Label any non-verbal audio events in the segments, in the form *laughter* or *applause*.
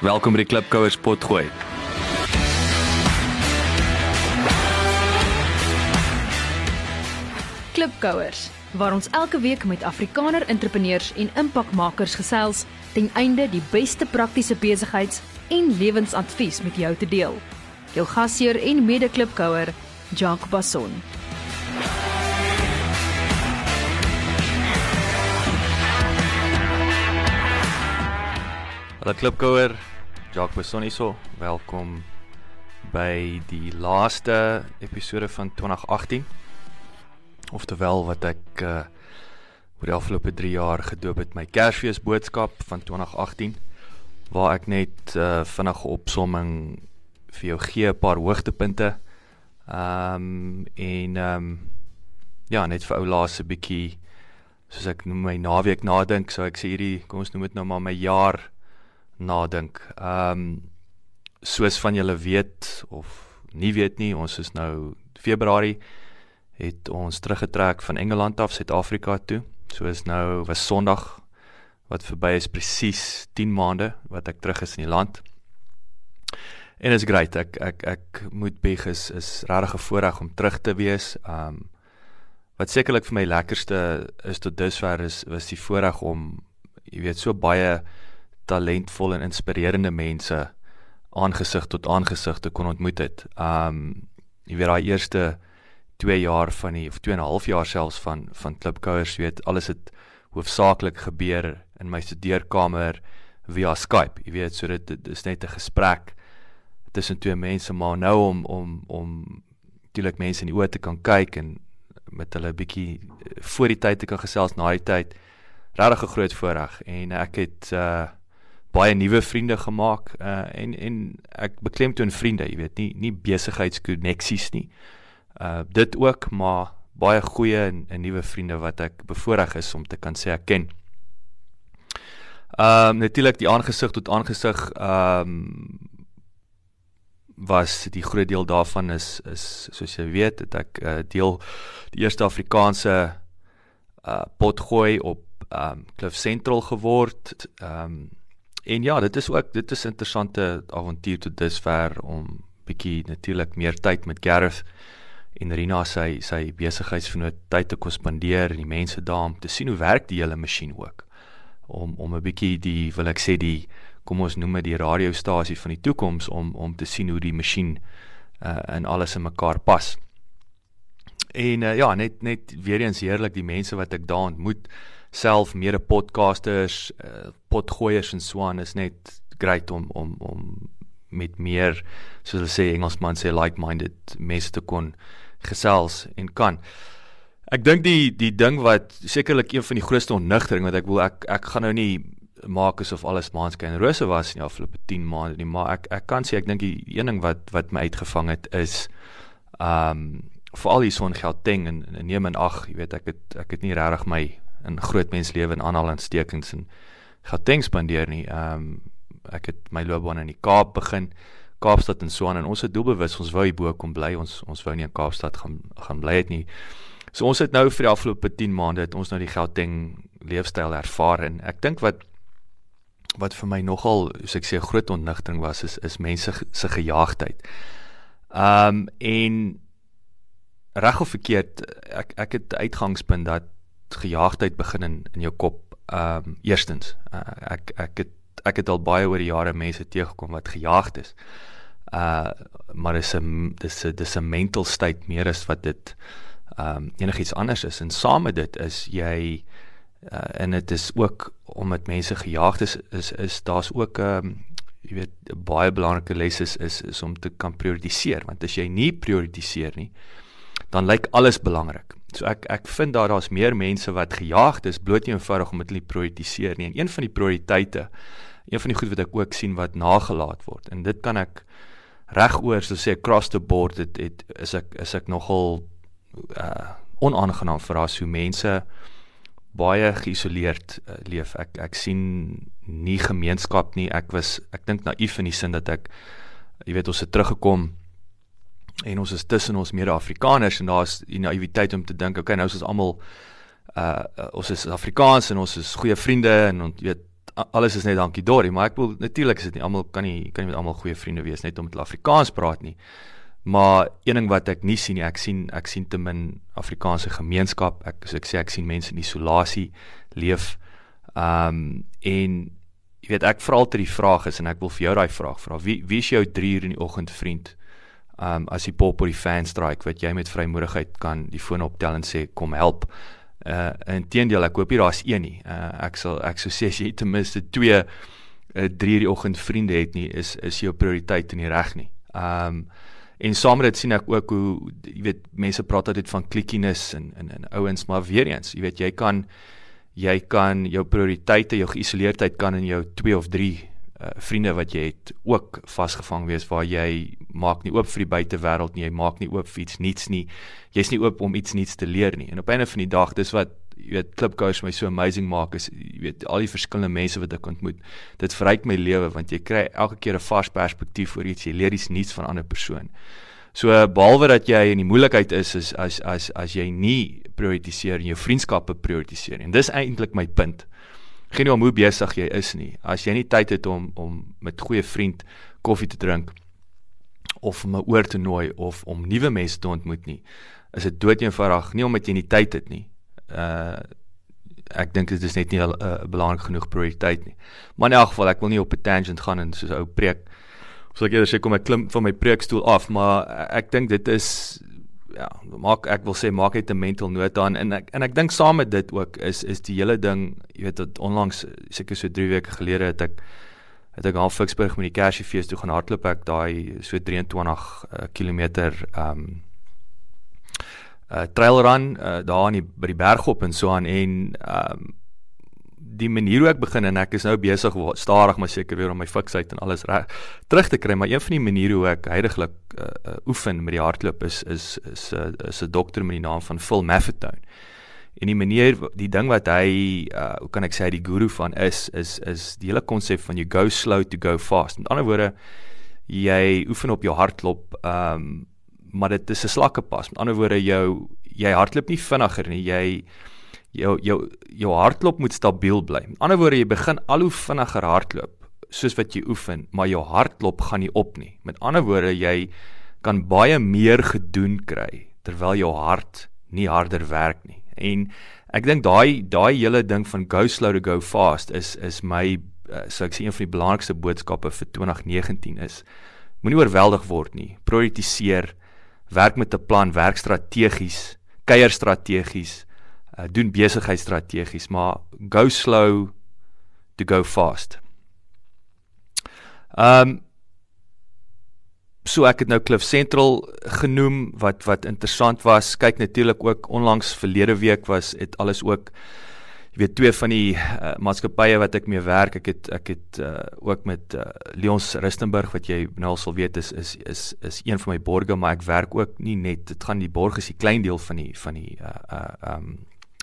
Welkom by die Klipkouers potgooi. Klipkouers waar ons elke week met Afrikaner entrepreneurs en impakmakers gesels ten einde die beste praktiese besigheids- en lewensadvies met jou te deel. Jou gasheer en mede-klipkouer, Jacques Basson. Hallo Klipkouer, Jacques Bessoniso. Welkom by die laaste episode van 2018. Oftewel wat ek uh oor die afgelope 3 jaar gedoop het my Kersfees boodskap van 2018 waar ek net uh vinnige opsomming vir jou gee 'n paar hoogtepunte. Ehm um, en ehm um, ja, net vir ou laaste bietjie soos ek noem my naweek nadink, so ek sê hierdie kom ons noem dit nou maar my jaar nadink. Ehm um, soos van julle weet of nie weet nie, ons is nou Februarie het ons teruggetrek van Engeland af Suid-Afrika toe. So is nou was Sondag wat verby is presies 10 maande wat ek terug is in die land. En is great. Ek ek ek moet beg is is regtig 'n voorreg om terug te wees. Um wat sekerlik vir my lekkerste is tot dusver is was die voorreg om jy weet so baie talentvolle en inspirerende mense aangesig tot aangesig te kon ontmoet het. Um jy weet daai eerste 2 jaar van die of 2 en 'n half jaar selfs van van klipkouers weet alles het hoofsaaklik gebeur in my studeerkamer via Skype. Jy weet so dit, dit is net 'n gesprek tussen twee mense maar nou om om om natuurlik mense in die oë te kan kyk en met hulle 'n bietjie voor die tyd te kan gesels na die tyd regtig 'n groot voorreg en ek het uh baie nuwe vriende gemaak uh en en ek beklemtoon vriende, jy weet, nie nie besigheidskoneksies nie. Uh dit ook, maar baie goeie en, en nuwe vriende wat ek bevoorreg is om te kan sê ek ken. Ehm um, natuurlik die aangesig tot aangesig ehm um, was die groot deel daarvan is is soos jy weet, het ek uh, deel die eerste Afrikaanse uh potgooi op ehm um, Cliff Central geword. Ehm um, En ja, dit is ook dit is interessante avontuur tot dusver om bietjie natuurlik meer tyd met Gareth en Rina sy sy besigheidsvernoot tyd te kon spandeer en die mense daar om te sien hoe werk die hele masjien ook. Om om 'n bietjie die wil ek sê die kom ons noem dit die radiostasie van die toekoms om om te sien hoe die masjien uh in alles in mekaar pas. En uh, ja, net net weer eens heerlik die mense wat ek daar ontmoet self mede podcasters, uh, potgoeiers en so aan is net great om om om met meer soos hulle sê Engelsman sê like-minded mense te kon gesels en kan. Ek dink die die ding wat sekerlik een van die grootste onnugtering wat ek wil ek ek gaan nou nie maak asof alles maanskyn rose was in die afgelope 10 maande nie, maar ek ek kan sê ek dink die een ding wat wat my uitgevang het is um veral hier son Gauteng en, en neem en ag, jy weet ek het ek het nie regtig my in groot mens lewe in aanhalingstekens en Gauteng spandeer nie. Ehm um, ek het my loopbaan in die Kaap begin, Kaapstad en Swaan en ons het doelbewus ons wou hier bo kom bly. Ons ons wou nie in Kaapstad gaan gaan bly het nie. So ons het nou vir die afgelope 10 maande het ons nou die Gauteng leefstyl ervaar en ek dink wat wat vir my nogal, soos ek sê, groot ontnigting was is is mense se gejaagdheid. Ehm um, en reg of verkeerd, ek ek het uitgangspunt dat gejaagdheid begin in in jou kop. Ehm um, eerstens, uh, ek ek het ek het al baie oor die jare mense teëgekom wat gejaagd is. Uh maar dis 'n dis 'n dis 'n mental state meer as wat dit ehm um, enigiets anders is. En saam met dit is jy uh, en dit is ook omdat mense gejaagd is is is daar's ook 'n um, ehm, jy weet baie belangrike les is, is is om te kan prioritiseer want as jy nie prioritiseer nie dan lyk alles belangrik. So ek ek vind daar daar's meer mense wat gejaagd is bloot eenvoudig omdat hulle prioritiseer nie. En een van die prioriteite, een van die goed wat ek ook sien wat nagelaat word. En dit kan ek regoor so sê across the board dit het is ek is ek nogal uh onaangenaam verras hoe mense baie geïsoleerd uh, leef. Ek ek sien nie gemeenskap nie. Ek was ek dink naïef in die sin dat ek jy weet ons het teruggekom en ons is tussen ons mede-Afrikaners en daar's die naïwiteit om te dink okay nou is ons almal uh, uh ons is Afrikaans en ons is goeie vriende en ons weet alles is net dankie Dorie, maar ek wil natuurlik is dit nie almal kan nie kan nie met almal goeie vriende wees net om met Afrikaans praat nie. Maar een ding wat ek nie sien nie, ek sien ek sien te min Afrikaanse gemeenskap. Ek so ek sê ek sien mense in isolasie leef. Ehm um, en jy weet ek vra altyd die vraag is en ek wil vir jou daai vraag vra. Wie wie is jou 3 uur in die oggend vriend? Um, as die pop op die fan strike wat jy met vrymoedigheid kan die foon optel en sê kom help. Uh inteendeel ek hoop nie daar's een nie. Uh ek sal ek sou *laughs* sê as jy ten minste 2 uh 3 in die oggend vriende het nie is is jou prioriteit nie reg nie. Um en saam met dit sien ek ook hoe jy weet mense praat altyd van klikkiness en en en ouens maar weer eens, jy weet jy kan jy kan jou prioriteite, jou geïsoleerdheid kan in jou 2 of 3 uh, vriende wat jy het ook vasgevang wees waar jy maak nie oop vir die buitewêreld nie, jy maak nie oop vir iets nuuts nie. Jy's nie oop om iets nuuts te leer nie. En op einde van die dag, dis wat jy weet Klipkous my so amazing maak is jy weet al die verskillende mense wat ek ontmoet. Dit verryk my lewe want jy kry elke keer 'n vars perspektief oor iets, jy leer iets nuuts van 'n ander persoon. So behalwe dat jy in die moeilikheid is is as as as jy nie prioritiseer en jou vriendskappe prioritiseer. En dis eintlik my punt geen nie om hoe besig jy is nie. As jy nie tyd het om om met goeie vriend koffie te drink of om 'n oor te nooi of om nuwe mense te ontmoet nie, is dit doeteenvoudig nie omdat jy nie tyd het nie. Uh ek dink dit is net nie 'n uh, belangrik genoeg prioriteit nie. Maar in elk geval, ek wil nie op 'n tangent gaan en soos ou preek. So ek eerder sê kom ek klim van my preekstoel af, maar ek dink dit is ja, maak ek wil sê maak net 'n mental note aan. En ek en ek dink saam met dit ook is is die hele ding, jy weet dat onlangs seker so 3 weke gelede het ek het ek half Ficksburg met die Kersiefees toe gaan hardloop. Ek daai so 23 uh, km ehm um, uh trail run uh, daar in die by die bergop en so aan. En ehm um, die manier hoe ek begin en ek is nou besig stadig maar seker weer om my fiksheid en alles reg terug te kry maar een van die maniere hoe ek heidaglik uh, uh, oefen met die hardloop is is is 'n uh, is 'n dokter met die naam van Phil Maffetone. En die manier die ding wat hy uh, hoe kan ek sê die guru van is is is die hele konsep van you go slow to go fast. Met ander woorde jy oefen op jou hartklop ehm um, maar dit is 'n slakke pas. Met ander woorde jou jy hardloop nie vinniger nie. Jy jou jou jou hartklop moet stabiel bly. Met ander woorde, jy begin al hoe vinniger hardloop soos wat jy oefen, maar jou hartklop gaan nie op nie. Met ander woorde, jy kan baie meer gedoen kry terwyl jou hart nie harder werk nie. En ek dink daai daai hele ding van go slow to go fast is is my uh, so ek sê een van die belangrikste boodskappe vir 2019 is moenie oorweldig word nie. Prioritiseer, werk met 'n plan, werk strategies, kuier strategies uh, doen besigheidstrategies, maar go slow to go fast. Ehm um, so ek het nou Cliff Central genoem wat wat interessant was. Kyk natuurlik ook onlangs verlede week was dit alles ook jy weet twee van die uh, maatskappye wat ek mee werk. Ek het ek het uh, ook met uh, Leons Rustenburg wat jy nou al sal weet is is is is een van my borgers, maar ek werk ook nie net dit gaan die borg is die klein deel van die van die uh uh um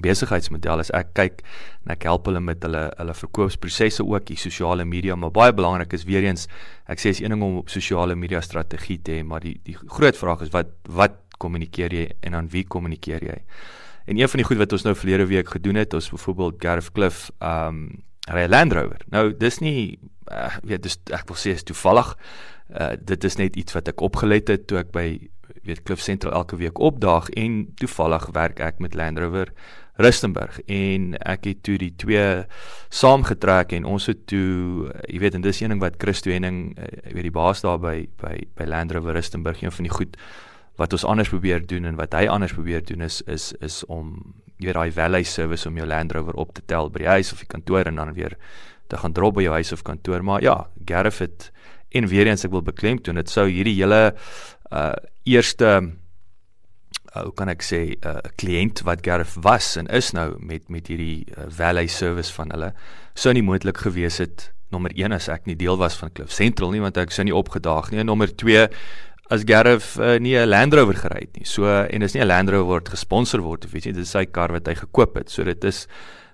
besigheidsmodel is ek kyk en ek help hulle met hulle hulle verkoopsprosesse ook die sosiale media maar baie belangrik is weer eens ek sê is een ding om op sosiale media strategie te hê maar die die groot vraag is wat wat kommunikeer jy en aan wie kommunikeer jy? En een van die goed wat ons nou verlede week gedoen het ons byvoorbeeld Gareth Cliff um ry Land Rover. Nou dis nie uh, weet dis ek wil sê is toevallig. Uh, dit is net iets wat ek opgelet het toe ek by weet Cliff Central elke week opdaag en toevallig werk ek met Land Rover Rustenburg. En ek het toe die twee saamgetrek en ons het toe jy weet en dis een ding wat Christo Henning eh, jy weet die baas daar by by by Land Rover Rustenburg een van die goed wat ons anders probeer doen en wat hy anders probeer doen is is is om jy weet daai valet service om jou Land Rover op te tel by die huis of die kantoor en dan weer te gaan drop by jou huis of kantoor. Maar ja Gareth het en weer eens ek wil beklemtoon dit sou hierdie hele uh eerste uh, hoe kan ek sê 'n uh, kliënt wat Gareth was en is nou met met hierdie uh, valet service van hulle sou nie moontlik gewees het nommer 1 as ek nie deel was van Cliff Central nie want ek sou nie opgedaag nie. En nommer 2 as Gareth uh, nie 'n Land Rover gery het nie. So en is nie 'n Land Rover word gesponsor word of weet jy dit is sy kar wat hy gekoop het. So dit is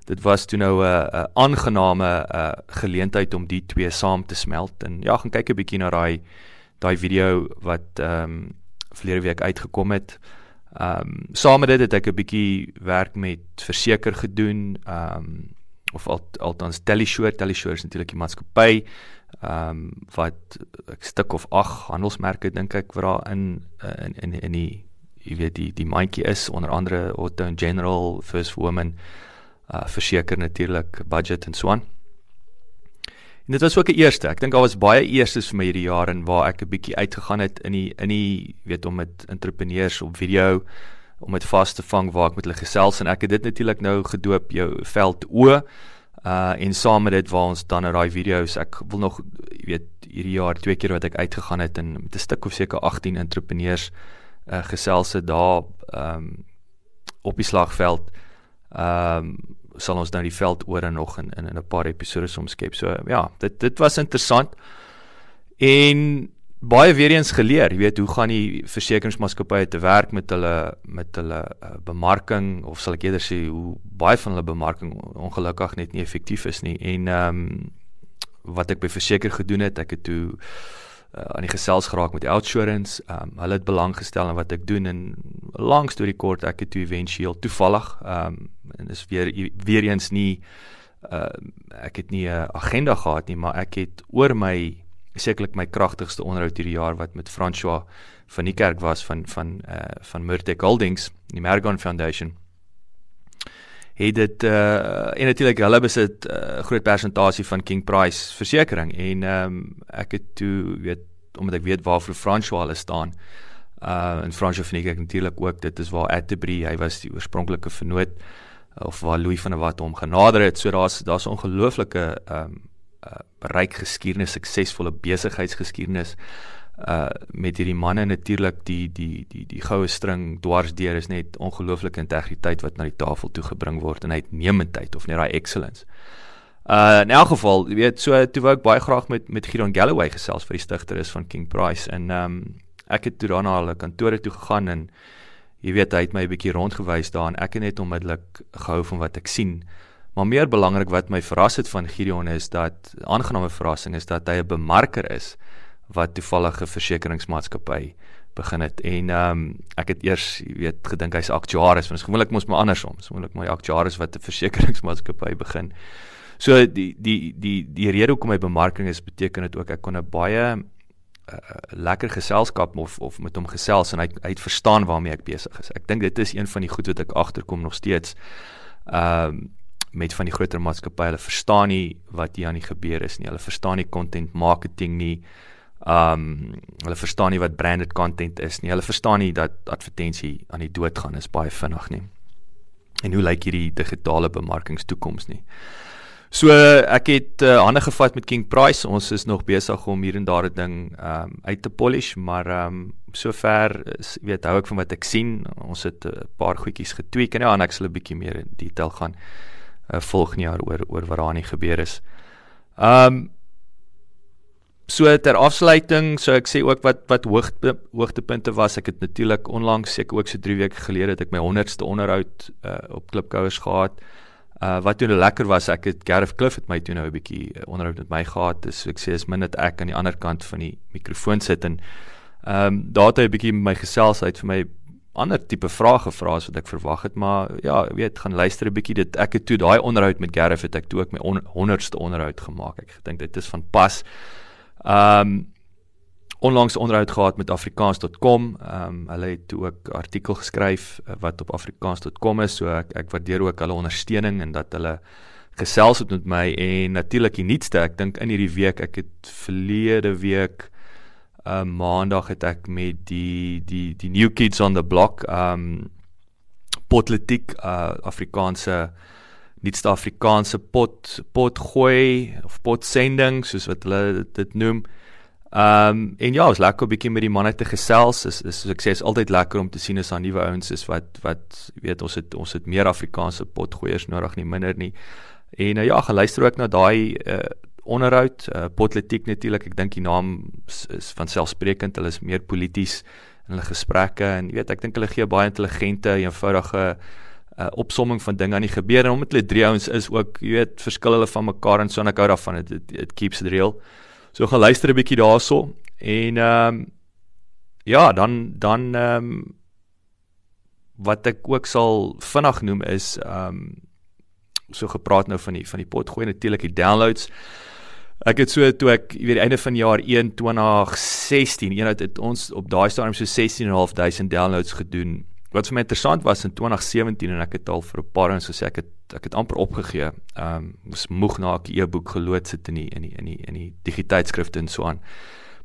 dit was toe nou 'n aangename uh, geleentheid om die twee saam te smelt. En ja gaan kyk 'n bietjie na daai daai video wat ehm um, verlede week uitgekom het. Ehm um, saam met dit het ek 'n bietjie werk met verseker gedoen. Ehm um, of al, althans Teleshore, Teleshore is natuurlik die maatskappy ehm um, wat 'n stuk of 8 handelsmerke dink ek wat daar in in in in die jy weet die die mandjie is onder andere Auto and General, First Woman, uh verseker natuurlik budget en so aan. En dit was ook 'n eerste. Ek dink daar was baie eerstes vir my hierdie jaar en waar ek 'n bietjie uitgegaan het in die in die weet om met entrepreneurs op video om dit vas te vang waar ek met hulle gesels en ek het dit natuurlik nou gedoop jou veld o uh en saam met dit waar ons dan nou daai video's ek wil nog weet hierdie jaar twee keer wat ek uitgegaan het en met 'n stuk of seker 18 entrepreneurs uh gesels het daar um op die slagveld um sal ons nou die veld oor en nog in in 'n paar episode omskep. So ja, dit dit was interessant. En baie weer eens geleer, jy weet, hoe gaan die versekeringsmaatskappye te werk met hulle met hulle uh, bemarking of sal ek eerder sê hoe baie van hulle bemarking ongelukkig net nie effektief is nie. En ehm um, wat ek by verseker gedoen het, ek het toe uh, aan die gesels geraak met die outsurance. Ehm um, hulle het belang gestel in wat ek doen en lank storie kort ek het toe éventueel toevallig ehm um, en dis weer weer eens nie uh, ek het nie 'n agenda gehad nie, maar ek het oor my sekerlik my kragtigste onderhoud hierdie jaar wat met François van die kerk was van van uh, van Murtec Holdings, die Mergon Foundation het dit uh en natuurlik hulle besit 'n uh, groot persentasie van King Price versekerings en ehm um, ek het toe weet omdat ek weet waarvoor François hulle staan. Uh en François vind ek natuurlik ook dit is waar Atterbury, hy was die oorspronklike vernoot of waar Louis van der Walt hom genader het. So daar's daar's ongelooflike ehm um, uh ryk geskiedenis, suksesvolle besigheidsgeskiedenis uh met hierdie manne natuurlik die die die die goue string dwarsdeur is net ongelooflike integriteit wat na die tafel toe gebring word en uitnemendheid of net daai excellence. Uh in elk geval, jy weet, so toe wou ek baie graag met met Gideon Galloway gesels vir die stigter is van King Price en um ek het toe daarna hulle kantore toe gegaan en jy weet hy het my 'n bietjie rondgewys daar en ek het net onmiddellik gehou van wat ek sien. Maar meer belangrik wat my verras het van Gideon is dat aangename verrassing is dat hy 'n bemarker is wat toevallige versekeringsmaatskappy begin het. En ehm um, ek het eers jy weet gedink hy's aktuaris want gewoonlik mos maar andersom. Gewoonlik maar aktuaris wat 'n versekeringsmaatskappy begin. So die die die die rede hoekom my bemarking is beteken dit ook ek kon 'n baie uh, lekker geselskap of of met hom gesels en hy hy het verstaan waarmee ek besig is. Ek dink dit is een van die goed wat ek agterkom nog steeds ehm um, met van die groter maatskappye. Hulle verstaan nie wat hier aan die gebeur is nie. Hulle verstaan nie content marketing nie Um hulle verstaan nie wat branded content is nie. Hulle verstaan nie dat advertensie aan die dood gaan is baie vinnig nie. En hoe lyk hierdie digitale bemarkingstoekoms nie? So ek het uh, hande gevat met King Price. Ons is nog besig om hier en daar 'n ding um uit te polish, maar um sover is weet hou ek van wat ek sien. Ons het 'n uh, paar goedjies getweek en ja, en ek sal 'n bietjie meer in detail gaan uh, volgende jaar oor oor wat daar nie gebeur is. Um So ter afsluiting, so ek sê ook wat wat hoogte hoogtepunte was. Ek het natuurlik onlangs seker ook so 3 weke gelede het ek my 100ste onderhoud uh, op Klipkouers gehad. Uh wat toe lekker was, ek het Gareth Cliff het my toe nou 'n bietjie uh, onderhoud met my gehad. Dis so ek sê is min net ek aan die ander kant van die mikrofoon sit en ehm um, daar het hy 'n bietjie my gesels uit vir my ander tipe vrae gevra as wat ek verwag het, maar ja, weet, gaan luister 'n bietjie dit. Ek het toe daai onderhoud met Gareth het ek toe ook my 100ste onderhoud gemaak. Ek dink dit is van pas. Ehm um, onlangs onderhoud gehad met afrikaans.com. Ehm um, hulle het ook artikel geskryf uh, wat op afrikaans.com is, so ek ek waardeer ook hulle ondersteuning en dat hulle gesels het met my en natuurlik die nuutste, ek dink in hierdie week, ek het verlede week 'n uh, maandag het ek met die die die new kids on the block ehm um, potletiek uh, Afrikaanse nuutste Afrikaanse pot pot gooi of pot sending soos wat hulle dit noem. Ehm um, en ja, is lekker 'n bietjie met die manne te gesels. Is is soos ek sê is altyd lekker om te sien as daar nuwe ouens is wat wat weet ons het ons het meer Afrikaanse potgoeiers nodig nie minder nie. En uh, ja, gaan luister ook na daai uh, onderhoud, uh, potletiek natuurlik. Ek dink die naam is, is van selfsprekend. Hulle is meer polities in hulle gesprekke en weet ek dink hulle gee baie intelligente, eenvoudige uh, opsomming van dinge aan die gebeur en omdat hulle drie ouens is ook, jy weet, verskil hulle van mekaar en so en ek hou daarvan dit it keeps it real. So gaan luister 'n bietjie daarso en ehm um, ja, dan dan ehm um, wat ek ook sal vinnig noem is ehm um, so gepraat nou van die van die pot gooi natuurlik die downloads. Ek het so toe ek weet die einde van jaar 1 2016 eenheid het ons op daai stadium so 16500 downloads gedoen. Wat vir my interessant was in 2017 en ek het al vir 'n paar en so sê ek het ek het amper opgegee. Ehm um, moes moeg na 'n e-boek geloods sit in die in die in die in die digiteitskrifte en so aan.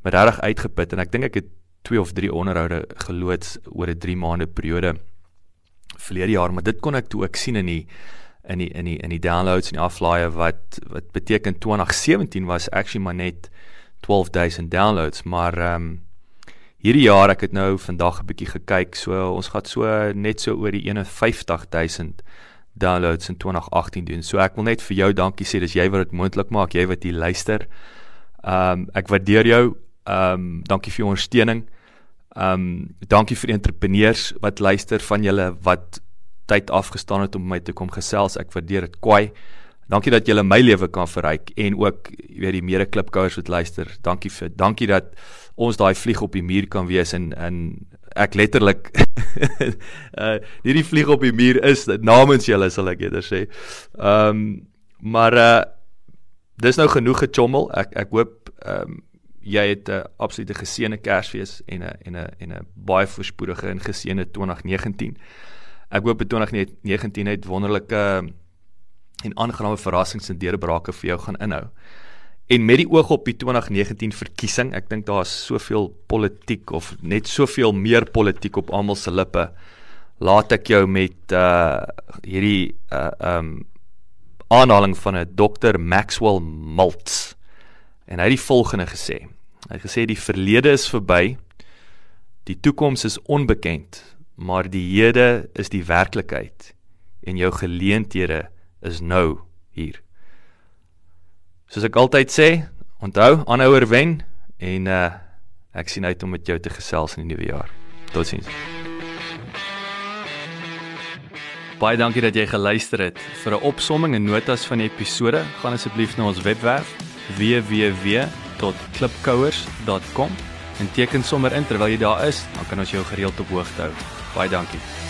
Maar regtig uitgeput en ek dink ek het 2 of 3 onderhoude geloods oor 'n 3 maande periode verlede jaar, maar dit kon ek toe ek sien in die in die in die in die downloads en die aflaaie wat wat beteken 2017 was actually maar net 12000 downloads, maar ehm um, hierdie jaar ek het nou vandag 'n bietjie gekyk, so ons gaan so net so oor die 51000 downloads in 2018 doen. So ek wil net vir jou dankie sê, dis jy wat dit moontlik maak, jy wat hier luister. Ehm um, ek waardeer jou. Ehm um, dankie vir jou ondersteuning. Ehm um, dankie vir entrepreneurs wat luister van julle wat tyd afgestaan het om my te kom gesels. Ek waardeer dit kwai. Dankie dat julle my lewe kan verryk en ook weet die mede klipkouers wat luister. Dankie vir dankie dat ons daai vlieg op die muur kan wees en in ek letterlik *laughs* uh nie die vlieg op die muur is namens julle sal ek eerder sê. Ehm um, maar uh dis nou genoeg gechommel. Ek ek hoop ehm um, jy het 'n uh, absolute geseënde Kersfees en 'n en 'n en 'n baie voorspoedige en geseënde 2019. Ek hoop 2019 het wonderlike en aangename verrassings en deurbrake vir jou gaan inhou. En met die oog op die 2019 verkiesing, ek dink daar's soveel politiek of net soveel meer politiek op almal se lippe. Laat ek jou met uh hierdie uh um aanhaling van 'n dokter Maxwell Maltz. En hy het die volgende gesê. Hy het gesê die verlede is verby. Die toekoms is onbekend maar die hede is die werklikheid en jou geleenthede is nou hier. Soos ek altyd sê, onthou, aanhouer wen en uh ek sien uit om met jou te gesels in die nuwe jaar. Totsiens. Baie dankie dat jy geluister het. Vir 'n opsomming en notas van die episode, gaan asseblief na ons webwerf www.klipkouers.com en teken sommer in terwyl jy daar is, dan kan ons jou gereeld op hoogte hou. Baie dankie.